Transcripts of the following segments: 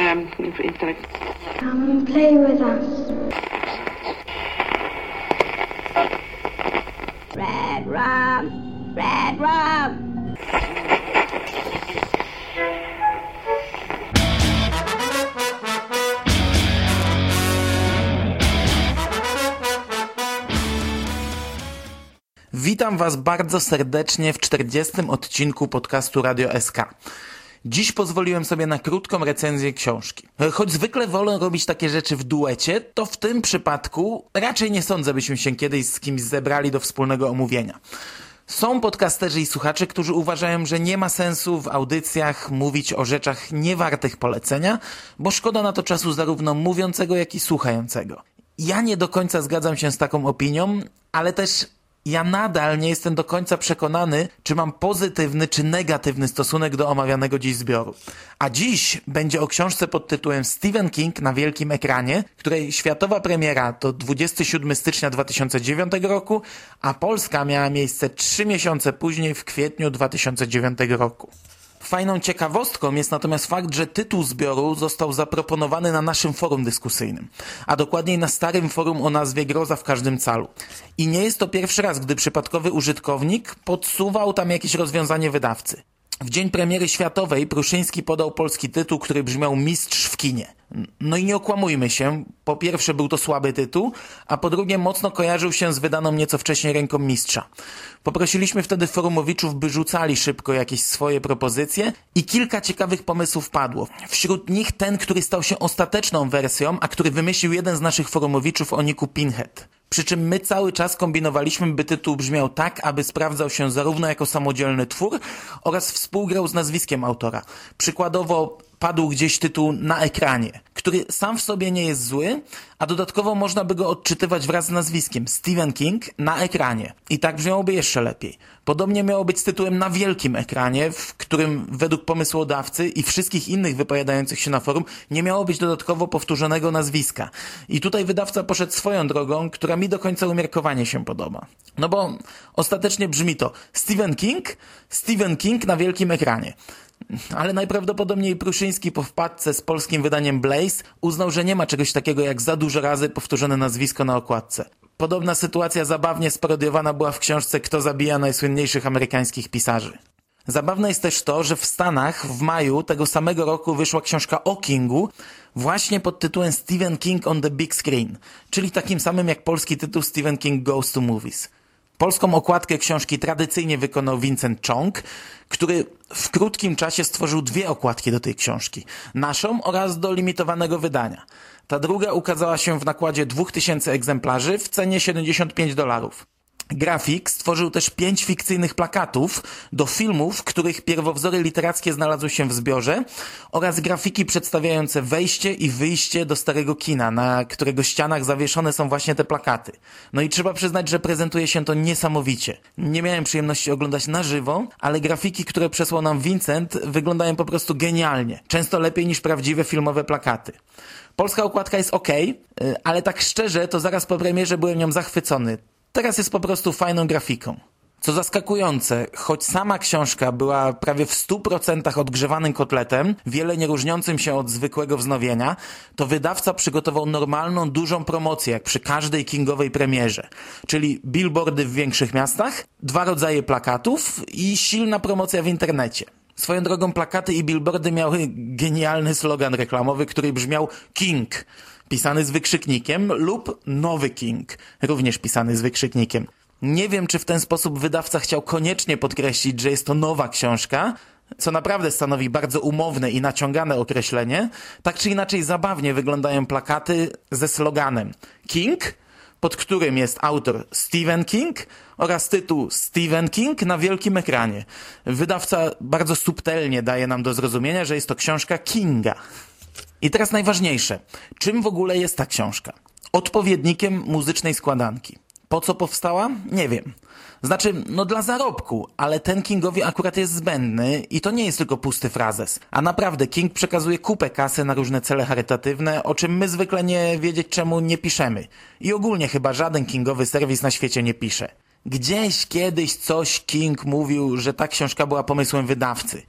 um, Come and play with us. Red rum, red rum. Witam Was bardzo serdecznie w 40. odcinku podcastu Radio SK. Dziś pozwoliłem sobie na krótką recenzję książki. Choć zwykle wolę robić takie rzeczy w duecie, to w tym przypadku raczej nie sądzę, byśmy się kiedyś z kimś zebrali do wspólnego omówienia. Są podcasterzy i słuchacze, którzy uważają, że nie ma sensu w audycjach mówić o rzeczach niewartych polecenia, bo szkoda na to czasu zarówno mówiącego, jak i słuchającego. Ja nie do końca zgadzam się z taką opinią, ale też ja nadal nie jestem do końca przekonany, czy mam pozytywny czy negatywny stosunek do omawianego dziś zbioru. A dziś będzie o książce pod tytułem Stephen King na wielkim ekranie, której światowa premiera to 27 stycznia 2009 roku, a Polska miała miejsce 3 miesiące później w kwietniu 2009 roku. Fajną ciekawostką jest natomiast fakt, że tytuł zbioru został zaproponowany na naszym forum dyskusyjnym, a dokładniej na starym forum o nazwie Groza w każdym calu. I nie jest to pierwszy raz, gdy przypadkowy użytkownik podsuwał tam jakieś rozwiązanie wydawcy. W dzień premiery światowej Pruszyński podał polski tytuł, który brzmiał Mistrz w kinie. No i nie okłamujmy się, po pierwsze był to słaby tytuł, a po drugie mocno kojarzył się z wydaną nieco wcześniej ręką mistrza. Poprosiliśmy wtedy forumowiczów, by rzucali szybko jakieś swoje propozycje i kilka ciekawych pomysłów padło. Wśród nich ten, który stał się ostateczną wersją, a który wymyślił jeden z naszych forumowiczów o niku Pinhead. Przy czym my cały czas kombinowaliśmy, by tytuł brzmiał tak, aby sprawdzał się zarówno jako samodzielny twór oraz współgrał z nazwiskiem autora. Przykładowo padł gdzieś tytuł na ekranie, który sam w sobie nie jest zły, a dodatkowo można by go odczytywać wraz z nazwiskiem Stephen King na ekranie. I tak brzmiałoby jeszcze lepiej. Podobnie miało być z tytułem na wielkim ekranie, w którym według pomysłodawcy i wszystkich innych wypowiadających się na forum nie miało być dodatkowo powtórzonego nazwiska. I tutaj wydawca poszedł swoją drogą, która mi do końca umiarkowanie się podoba. No bo ostatecznie brzmi to Stephen King, Stephen King na wielkim ekranie. Ale najprawdopodobniej Pruszyński po wpadce z polskim wydaniem Blaze uznał, że nie ma czegoś takiego jak za dużo razy powtórzone nazwisko na okładce. Podobna sytuacja zabawnie sparodiowana była w książce Kto zabija najsłynniejszych amerykańskich pisarzy. Zabawne jest też to, że w Stanach w maju tego samego roku wyszła książka o Kingu właśnie pod tytułem Stephen King on the Big Screen, czyli takim samym jak polski tytuł Stephen King Goes to Movies. Polską okładkę książki tradycyjnie wykonał Vincent Chong, który w krótkim czasie stworzył dwie okładki do tej książki. Naszą oraz do limitowanego wydania. Ta druga ukazała się w nakładzie 2000 egzemplarzy w cenie 75 dolarów. Grafik stworzył też pięć fikcyjnych plakatów do filmów, których pierwowzory literackie znalazły się w zbiorze oraz grafiki przedstawiające wejście i wyjście do starego kina, na którego ścianach zawieszone są właśnie te plakaty. No i trzeba przyznać, że prezentuje się to niesamowicie. Nie miałem przyjemności oglądać na żywo, ale grafiki, które przesłał nam Vincent wyglądają po prostu genialnie. Często lepiej niż prawdziwe filmowe plakaty. Polska okładka jest ok, ale tak szczerze, to zaraz po premierze byłem nią zachwycony. Teraz jest po prostu fajną grafiką. Co zaskakujące, choć sama książka była prawie w 100% odgrzewanym kotletem, wiele nie różniącym się od zwykłego wznowienia, to wydawca przygotował normalną, dużą promocję, jak przy każdej kingowej premierze. Czyli billboardy w większych miastach, dwa rodzaje plakatów i silna promocja w internecie. Swoją drogą plakaty i billboardy miały genialny slogan reklamowy, który brzmiał King pisany z wykrzyknikiem, lub Nowy King, również pisany z wykrzyknikiem. Nie wiem, czy w ten sposób wydawca chciał koniecznie podkreślić, że jest to nowa książka, co naprawdę stanowi bardzo umowne i naciągane określenie. Tak czy inaczej zabawnie wyglądają plakaty ze sloganem King, pod którym jest autor Stephen King oraz tytuł Stephen King na wielkim ekranie. Wydawca bardzo subtelnie daje nam do zrozumienia, że jest to książka Kinga. I teraz najważniejsze. Czym w ogóle jest ta książka? Odpowiednikiem muzycznej składanki. Po co powstała? Nie wiem. Znaczy, no dla zarobku, ale ten Kingowi akurat jest zbędny i to nie jest tylko pusty frazes. A naprawdę, King przekazuje kupę kasy na różne cele charytatywne, o czym my zwykle nie wiedzieć czemu nie piszemy. I ogólnie chyba żaden Kingowy serwis na świecie nie pisze. Gdzieś kiedyś coś King mówił, że ta książka była pomysłem wydawcy.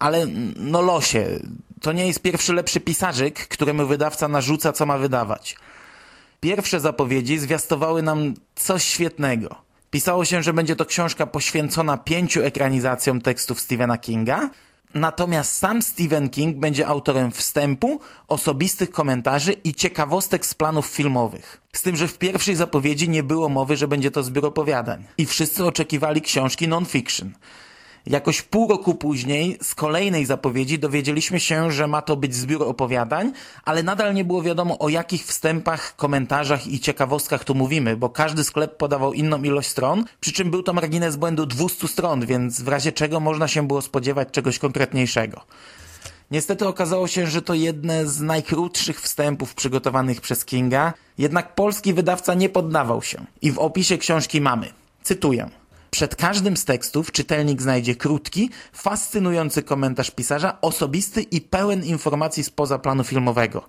Ale no losie, to nie jest pierwszy lepszy pisarzyk, któremu wydawca narzuca, co ma wydawać. Pierwsze zapowiedzi zwiastowały nam coś świetnego. Pisało się, że będzie to książka poświęcona pięciu ekranizacjom tekstów Stephena Kinga, natomiast sam Stephen King będzie autorem wstępu, osobistych komentarzy i ciekawostek z planów filmowych. Z tym, że w pierwszej zapowiedzi nie było mowy, że będzie to zbiór opowiadań. I wszyscy oczekiwali książki non-fiction. Jakoś pół roku później z kolejnej zapowiedzi dowiedzieliśmy się, że ma to być zbiór opowiadań, ale nadal nie było wiadomo o jakich wstępach, komentarzach i ciekawostkach tu mówimy, bo każdy sklep podawał inną ilość stron, przy czym był to margines błędu 200 stron, więc w razie czego można się było spodziewać czegoś konkretniejszego. Niestety okazało się, że to jedne z najkrótszych wstępów przygotowanych przez Kinga, jednak polski wydawca nie poddawał się i w opisie książki mamy, cytuję, przed każdym z tekstów czytelnik znajdzie krótki, fascynujący komentarz pisarza, osobisty i pełen informacji spoza planu filmowego.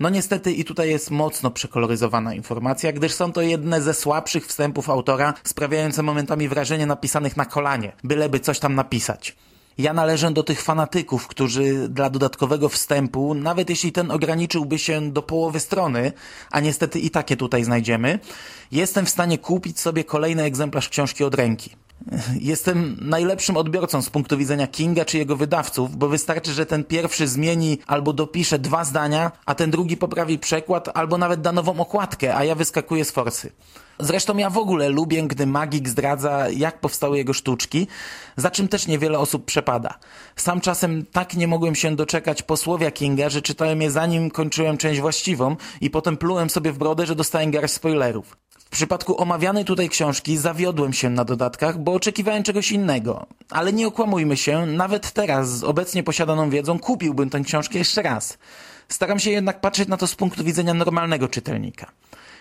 No niestety i tutaj jest mocno przekoloryzowana informacja, gdyż są to jedne ze słabszych wstępów autora, sprawiające momentami wrażenie napisanych na kolanie, byleby coś tam napisać. Ja należę do tych fanatyków, którzy dla dodatkowego wstępu, nawet jeśli ten ograniczyłby się do połowy strony, a niestety i takie tutaj znajdziemy, jestem w stanie kupić sobie kolejny egzemplarz książki od ręki. Jestem najlepszym odbiorcą z punktu widzenia Kinga czy jego wydawców, bo wystarczy, że ten pierwszy zmieni albo dopisze dwa zdania, a ten drugi poprawi przekład albo nawet da nową okładkę, a ja wyskakuję z forsy. Zresztą ja w ogóle lubię, gdy magik zdradza, jak powstały jego sztuczki, za czym też niewiele osób przepada. Sam czasem tak nie mogłem się doczekać posłowia Kinga, że czytałem je zanim kończyłem część właściwą i potem plułem sobie w brodę, że dostałem garść spoilerów. W przypadku omawianej tutaj książki zawiodłem się na dodatkach, bo oczekiwałem czegoś innego. Ale nie okłamujmy się, nawet teraz z obecnie posiadaną wiedzą kupiłbym tę książkę jeszcze raz. Staram się jednak patrzeć na to z punktu widzenia normalnego czytelnika.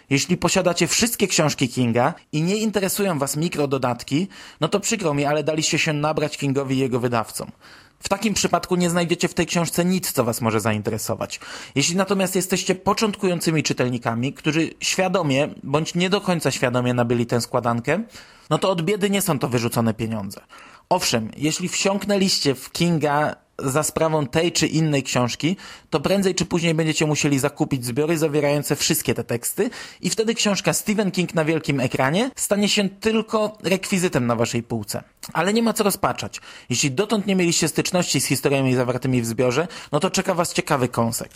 Jeśli posiadacie wszystkie książki Kinga i nie interesują Was mikrododatki, no to przykro mi, ale daliście się nabrać Kingowi i jego wydawcom. W takim przypadku nie znajdziecie w tej książce nic, co Was może zainteresować. Jeśli natomiast jesteście początkującymi czytelnikami, którzy świadomie bądź nie do końca świadomie nabyli tę składankę, no to od biedy nie są to wyrzucone pieniądze. Owszem, jeśli wsiąknęliście w Kinga za sprawą tej czy innej książki, to prędzej czy później będziecie musieli zakupić zbiory zawierające wszystkie te teksty i wtedy książka Stephen King na wielkim ekranie stanie się tylko rekwizytem na waszej półce. Ale nie ma co rozpaczać. Jeśli dotąd nie mieliście styczności z historiami zawartymi w zbiorze, no to czeka was ciekawy kąsek.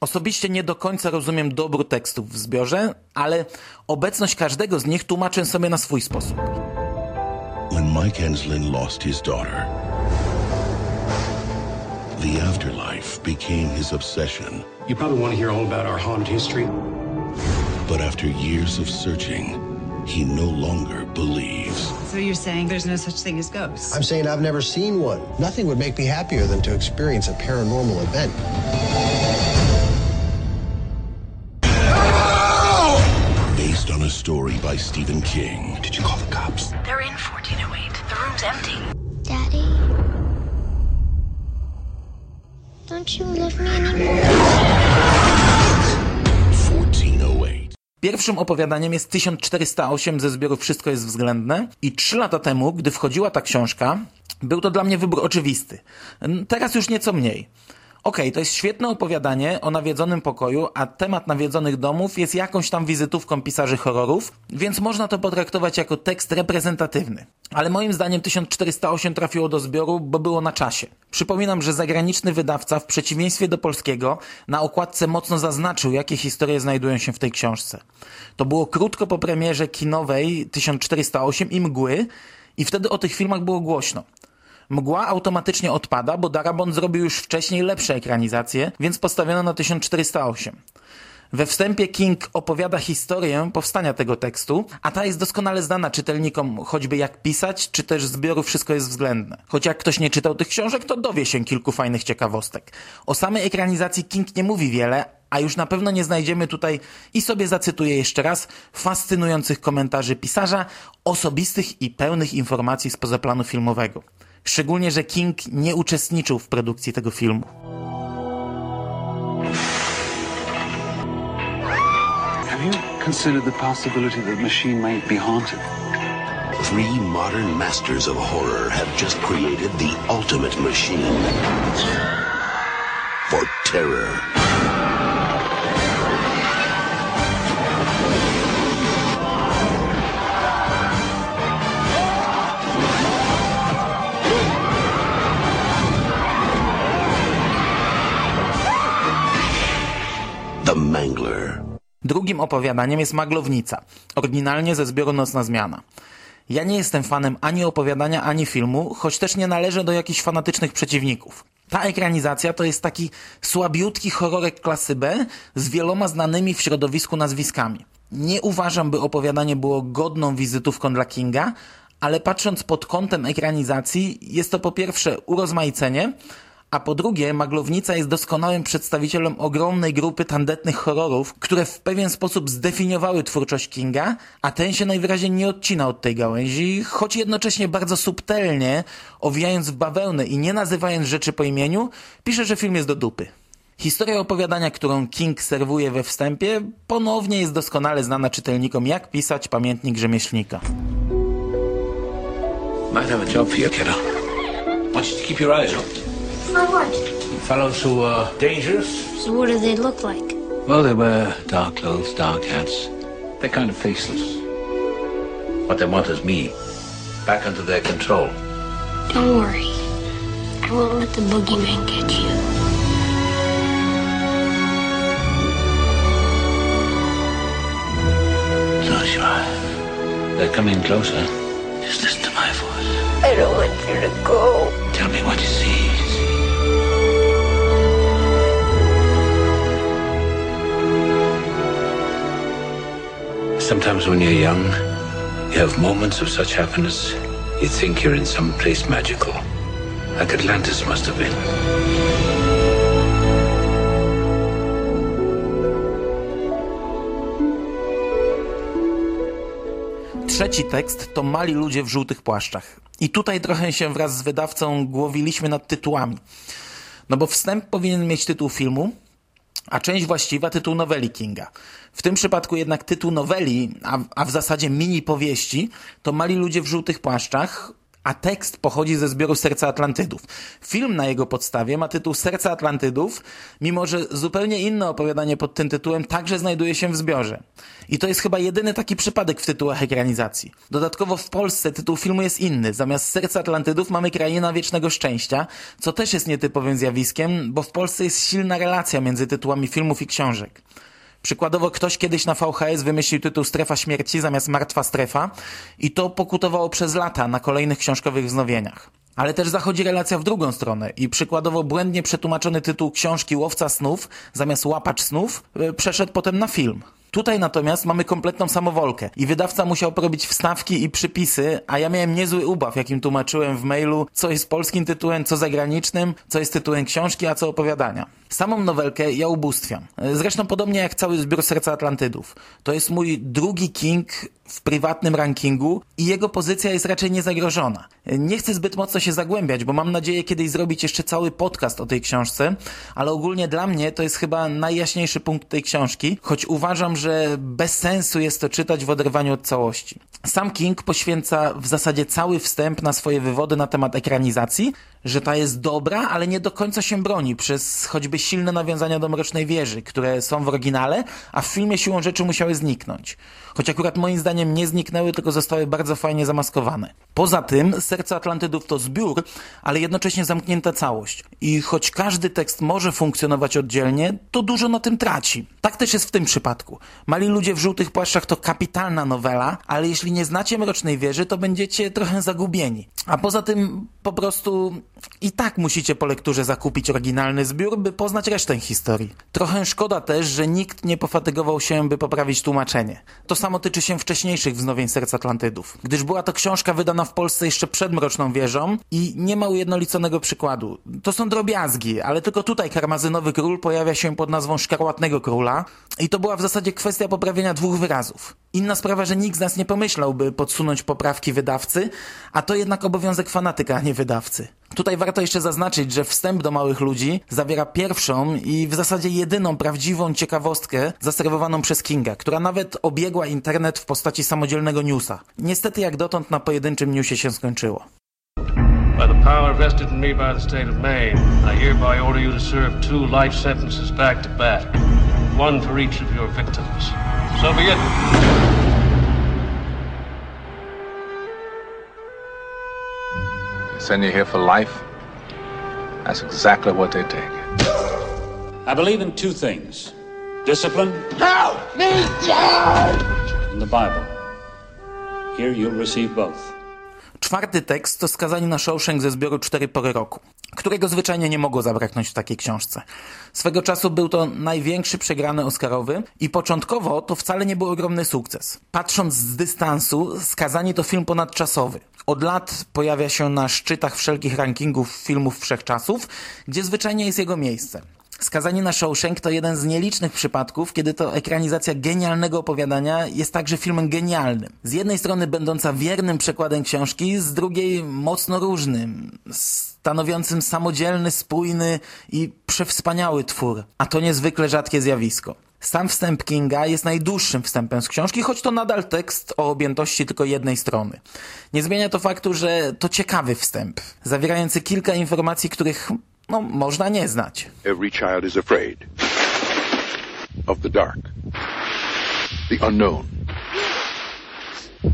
Osobiście nie do końca rozumiem dobór tekstów w zbiorze, ale obecność każdego z nich tłumaczę sobie na swój sposób. When Mike Enslin lost his daughter, the afterlife became his obsession. You probably want to hear all about our haunted history. But after years of searching, he no longer believes. So you're saying there's no such thing as ghosts? I'm saying I've never seen one. Nothing would make me happier than to experience a paranormal event. Based on a story by Stephen King. Did you call the cops? They're in 1408. The room's empty. Daddy? Don't you love me anymore? Pierwszym opowiadaniem jest 1408 ze zbioru Wszystko jest względne i trzy lata temu, gdy wchodziła ta książka, był to dla mnie wybór oczywisty. Teraz już nieco mniej. Okej, okay, to jest świetne opowiadanie o nawiedzonym pokoju, a temat nawiedzonych domów jest jakąś tam wizytówką pisarzy horrorów, więc można to potraktować jako tekst reprezentatywny. Ale moim zdaniem 1408 trafiło do zbioru, bo było na czasie. Przypominam, że zagraniczny wydawca, w przeciwieństwie do polskiego, na okładce mocno zaznaczył, jakie historie znajdują się w tej książce. To było krótko po premierze kinowej 1408 i Mgły, i wtedy o tych filmach było głośno. Mgła automatycznie odpada, bo Darabont zrobił już wcześniej lepsze ekranizacje, więc postawiono na 1408. We wstępie King opowiada historię powstania tego tekstu, a ta jest doskonale znana czytelnikom, choćby jak pisać, czy też zbioru Wszystko jest względne. Choć jak ktoś nie czytał tych książek, to dowie się kilku fajnych ciekawostek. O samej ekranizacji King nie mówi wiele, a już na pewno nie znajdziemy tutaj, i sobie zacytuję jeszcze raz, fascynujących komentarzy pisarza, osobistych i pełnych informacji spoza planu filmowego. Szczególnie, że King nie uczestniczył w produkcji tego filmu. Have you considered the possibility that the machine might be haunted? Three modern masters of horror have just created the ultimate machine. for terror. Drugim opowiadaniem jest Maglownica, oryginalnie ze zbioru Nocna Zmiana. Ja nie jestem fanem ani opowiadania, ani filmu, choć też nie należę do jakichś fanatycznych przeciwników. Ta ekranizacja to jest taki słabiutki horrorek klasy B z wieloma znanymi w środowisku nazwiskami. Nie uważam, by opowiadanie było godną wizytówką dla Kinga, ale patrząc pod kątem ekranizacji, jest to po pierwsze urozmaicenie, a po drugie, Maglownica jest doskonałym przedstawicielem ogromnej grupy tandetnych horrorów, które w pewien sposób zdefiniowały twórczość Kinga, a ten się najwyraźniej nie odcina od tej gałęzi, choć jednocześnie bardzo subtelnie, owijając w bawełnę i nie nazywając rzeczy po imieniu, pisze, że film jest do dupy. Historia opowiadania, którą King serwuje we wstępie, ponownie jest doskonale znana czytelnikom, jak pisać pamiętnik rzemieślnika. Might have a job for you, kiddo. Want you keep your eyes open. For what? Fellows who are dangerous. So what do they look like? Well, they wear dark clothes, dark hats. They're kind of faceless. What they want is me, back under their control. Don't worry. I won't let the boogeyman get you. Close your eyes. They're coming closer. Just listen to my voice. I don't want you to go. Tell me what you see. Sometimes when you're young, you have moments of such happiness, you think you're in some place magical, like Atlantis must have been. Trzeci tekst to Mali ludzie w żółtych płaszczach. I tutaj trochę się wraz z wydawcą głowiliśmy nad tytułami. No bo wstęp powinien mieć tytuł filmu, a część właściwa tytuł noweli Kinga. W tym przypadku jednak tytuł noweli, a, a w zasadzie mini powieści, to Mali ludzie w żółtych płaszczach, a tekst pochodzi ze zbioru Serca Atlantydów. Film na jego podstawie ma tytuł Serca Atlantydów, mimo że zupełnie inne opowiadanie pod tym tytułem także znajduje się w zbiorze. I to jest chyba jedyny taki przypadek w tytułach ekranizacji. Dodatkowo w Polsce tytuł filmu jest inny. Zamiast Serca Atlantydów mamy Kraina Wiecznego Szczęścia, co też jest nietypowym zjawiskiem, bo w Polsce jest silna relacja między tytułami filmów i książek. Przykładowo ktoś kiedyś na VHS wymyślił tytuł Strefa Śmierci zamiast Martwa Strefa i to pokutowało przez lata na kolejnych książkowych wznowieniach. Ale też zachodzi relacja w drugą stronę i przykładowo błędnie przetłumaczony tytuł książki Łowca Snów zamiast Łapacz Snów y, przeszedł potem na film. Tutaj natomiast mamy kompletną samowolkę i wydawca musiał porobić wstawki i przypisy, a ja miałem niezły ubaw, jakim tłumaczyłem w mailu, co jest polskim tytułem, co zagranicznym, co jest tytułem książki, a co opowiadania. Samą nowelkę ja ubóstwiam. Zresztą podobnie jak cały zbiór Serca Atlantydów. To jest mój drugi King w prywatnym rankingu i jego pozycja jest raczej niezagrożona. Nie chcę zbyt mocno się zagłębiać, bo mam nadzieję kiedyś zrobić jeszcze cały podcast o tej książce, ale ogólnie dla mnie to jest chyba najjaśniejszy punkt tej książki, choć uważam, że bez sensu jest to czytać w oderwaniu od całości. Sam King poświęca w zasadzie cały wstęp na swoje wywody na temat ekranizacji, że ta jest dobra, ale nie do końca się broni przez choćby silne nawiązania do Mrocznej Wieży, które są w oryginale, a w filmie siłą rzeczy musiały zniknąć. Choć akurat moim zdaniem nie zniknęły, tylko zostały bardzo fajnie zamaskowane. Poza tym Serce Atlantydów to zbiór, ale jednocześnie zamknięta całość. I choć każdy tekst może funkcjonować oddzielnie, to dużo na tym traci. Tak też jest w tym przypadku. Mali ludzie w żółtych płaszczach to kapitalna nowela, ale jeśli nie znacie Mrocznej Wieży, to będziecie trochę zagubieni. A poza tym po prostu i tak musicie po lekturze zakupić oryginalny zbiór, by poznać resztę historii. Trochę szkoda też, że nikt nie pofatygował się, by poprawić tłumaczenie. To samo tyczy się wcześniejszych wznowień Serc Atlantydów, gdyż była to książka wydana w Polsce jeszcze przed Mroczną Wieżą i nie ma ujednoliconego przykładu. To są drobiazgi, ale tylko tutaj karmazynowy król pojawia się pod nazwą Szkarłatnego Króla i to była w zasadzie kwestia poprawienia dwóch wyrazów. Inna sprawa, że nikt z nas nie pomyślał, by podsunąć poprawki wydawcy, a to jednak obowiązek fanatyka, a nie wydawcy. Tutaj warto jeszcze zaznaczyć, że wstęp do małych ludzi zawiera pierwszą i w zasadzie jedyną prawdziwą ciekawostkę zaserwowaną przez Kinga, która nawet obiegła internet w postaci samodzielnego newsa. Niestety jak dotąd na pojedynczym newsie się skończyło. By the power vested in me by the state of Maine, I hereby order you to serve two life sentences back to back, one for each of your victims. So be it. Send you here for life? That's exactly what they take. I believe in two things discipline Help me, Dad! and the Bible. Here you'll receive both. Czwarty tekst to skazanie na Shawshank ze zbioru Cztery Pory Roku, którego zwyczajnie nie mogło zabraknąć w takiej książce. Swego czasu był to największy przegrany Oscarowy i początkowo to wcale nie był ogromny sukces. Patrząc z dystansu, skazanie to film ponadczasowy. Od lat pojawia się na szczytach wszelkich rankingów filmów wszechczasów, gdzie zwyczajnie jest jego miejsce. Skazanie na Shawshank to jeden z nielicznych przypadków, kiedy to ekranizacja genialnego opowiadania jest także filmem genialnym. Z jednej strony będąca wiernym przekładem książki, z drugiej mocno różnym, stanowiącym samodzielny, spójny i przewspaniały twór. A to niezwykle rzadkie zjawisko. Sam wstęp Kinga jest najdłuższym wstępem z książki, choć to nadal tekst o objętości tylko jednej strony. Nie zmienia to faktu, że to ciekawy wstęp, zawierający kilka informacji, których no, można nie znać. Every child is afraid of the dark, the unknown,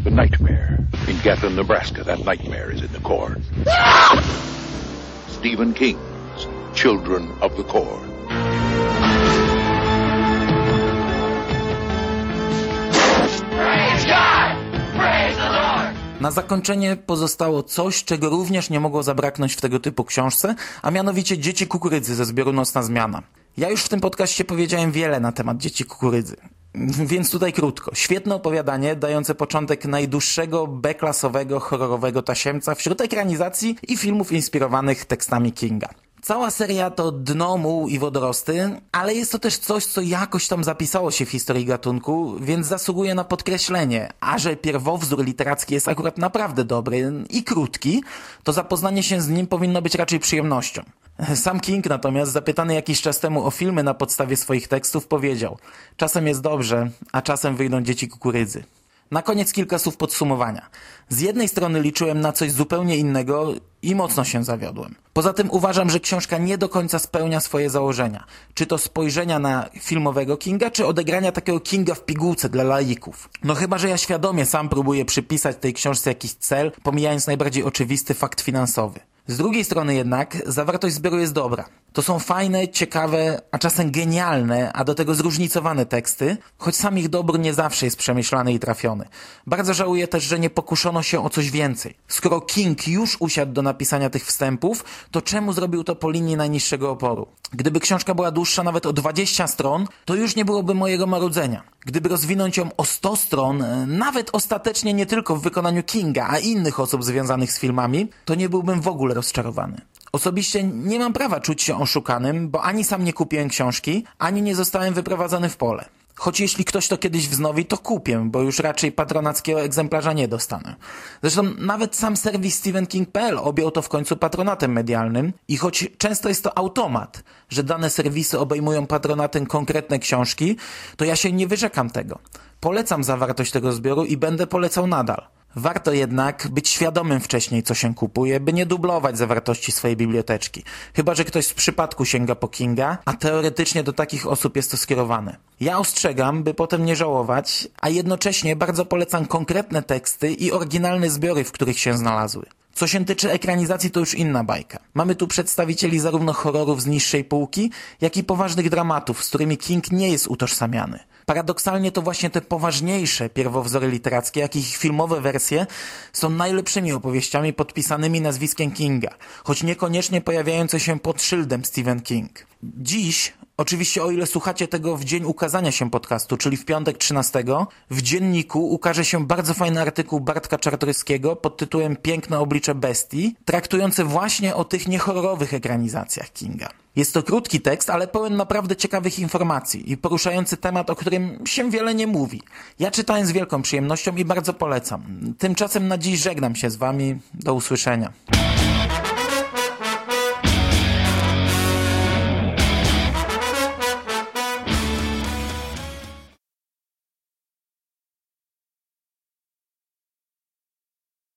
the nightmare. In Gatlin, Nebraska, that nightmare is in the core. Stephen King's Children of the Core. Na zakończenie pozostało coś, czego również nie mogło zabraknąć w tego typu książce, a mianowicie Dzieci Kukurydzy ze zbioru Nocna Zmiana. Ja już w tym podcaście powiedziałem wiele na temat Dzieci Kukurydzy. Więc tutaj krótko. Świetne opowiadanie, dające początek najdłuższego B-klasowego horrorowego tasiemca wśród ekranizacji i filmów inspirowanych tekstami Kinga. Cała seria to dno, muł i wodorosty, ale jest to też coś, co jakoś tam zapisało się w historii gatunku, więc zasługuje na podkreślenie. A że pierwowzór literacki jest akurat naprawdę dobry i krótki, to zapoznanie się z nim powinno być raczej przyjemnością. Sam King natomiast, zapytany jakiś czas temu o filmy na podstawie swoich tekstów, powiedział Czasem jest dobrze, a czasem wyjdą dzieci kukurydzy. Na koniec kilka słów podsumowania. Z jednej strony liczyłem na coś zupełnie innego i mocno się zawiodłem. Poza tym uważam, że książka nie do końca spełnia swoje założenia. Czy to spojrzenia na filmowego Kinga, czy odegrania takiego Kinga w pigułce dla laików. No chyba, że ja świadomie sam próbuję przypisać tej książce jakiś cel, pomijając najbardziej oczywisty fakt finansowy. Z drugiej strony jednak zawartość zbioru jest dobra. To są fajne, ciekawe, a czasem genialne, a do tego zróżnicowane teksty, choć sam ich dobór nie zawsze jest przemyślany i trafiony. Bardzo żałuję też, że nie pokuszono się o coś więcej. Skoro King już usiadł do napisania tych wstępów, to czemu zrobił to po linii najniższego oporu? Gdyby książka była dłuższa nawet o 20 stron, to już nie byłoby mojego marudzenia. Gdyby rozwinąć ją o 100 stron, nawet ostatecznie nie tylko w wykonaniu Kinga, a innych osób związanych z filmami, to nie byłbym w ogóle rozczarowany. Osobiście nie mam prawa czuć się oszukanym, bo ani sam nie kupiłem książki, ani nie zostałem wyprowadzony w pole. Choć jeśli ktoś to kiedyś wznowi, to kupię, bo już raczej patronackiego egzemplarza nie dostanę. Zresztą nawet sam serwis StephenKing.pl objął to w końcu patronatem medialnym i choć często jest to automat, że dane serwisy obejmują patronatem konkretne książki, to ja się nie wyrzekam tego. Polecam zawartość tego zbioru i będę polecał nadal. Warto jednak być świadomym wcześniej, co się kupuje, by nie dublować zawartości swojej biblioteczki. Chyba, że ktoś z przypadku sięga po Kinga, a teoretycznie do takich osób jest to skierowane. Ja ostrzegam, by potem nie żałować, a jednocześnie bardzo polecam konkretne teksty i oryginalne zbiory, w których się znalazły. Co się tyczy ekranizacji, to już inna bajka. Mamy tu przedstawicieli zarówno horrorów z niższej półki, jak i poważnych dramatów, z którymi King nie jest utożsamiany. Paradoksalnie to właśnie te poważniejsze pierwowzory literackie, jak i ich filmowe wersje są najlepszymi opowieściami podpisanymi nazwiskiem Kinga, choć niekoniecznie pojawiające się pod szyldem Stephen King. Dziś, oczywiście o ile słuchacie tego w dzień ukazania się podcastu, czyli w piątek 13, w dzienniku ukaże się bardzo fajny artykuł Bartka Czartoryskiego pod tytułem Piękne oblicze bestii, traktujący właśnie o tych niehorrorowych ekranizacjach Kinga. Jest to krótki tekst, ale pełen naprawdę ciekawych informacji i poruszający temat, o którym się wiele nie mówi. Ja czytałem z wielką przyjemnością i bardzo polecam. Tymczasem na dziś żegnam się z Wami. Do usłyszenia.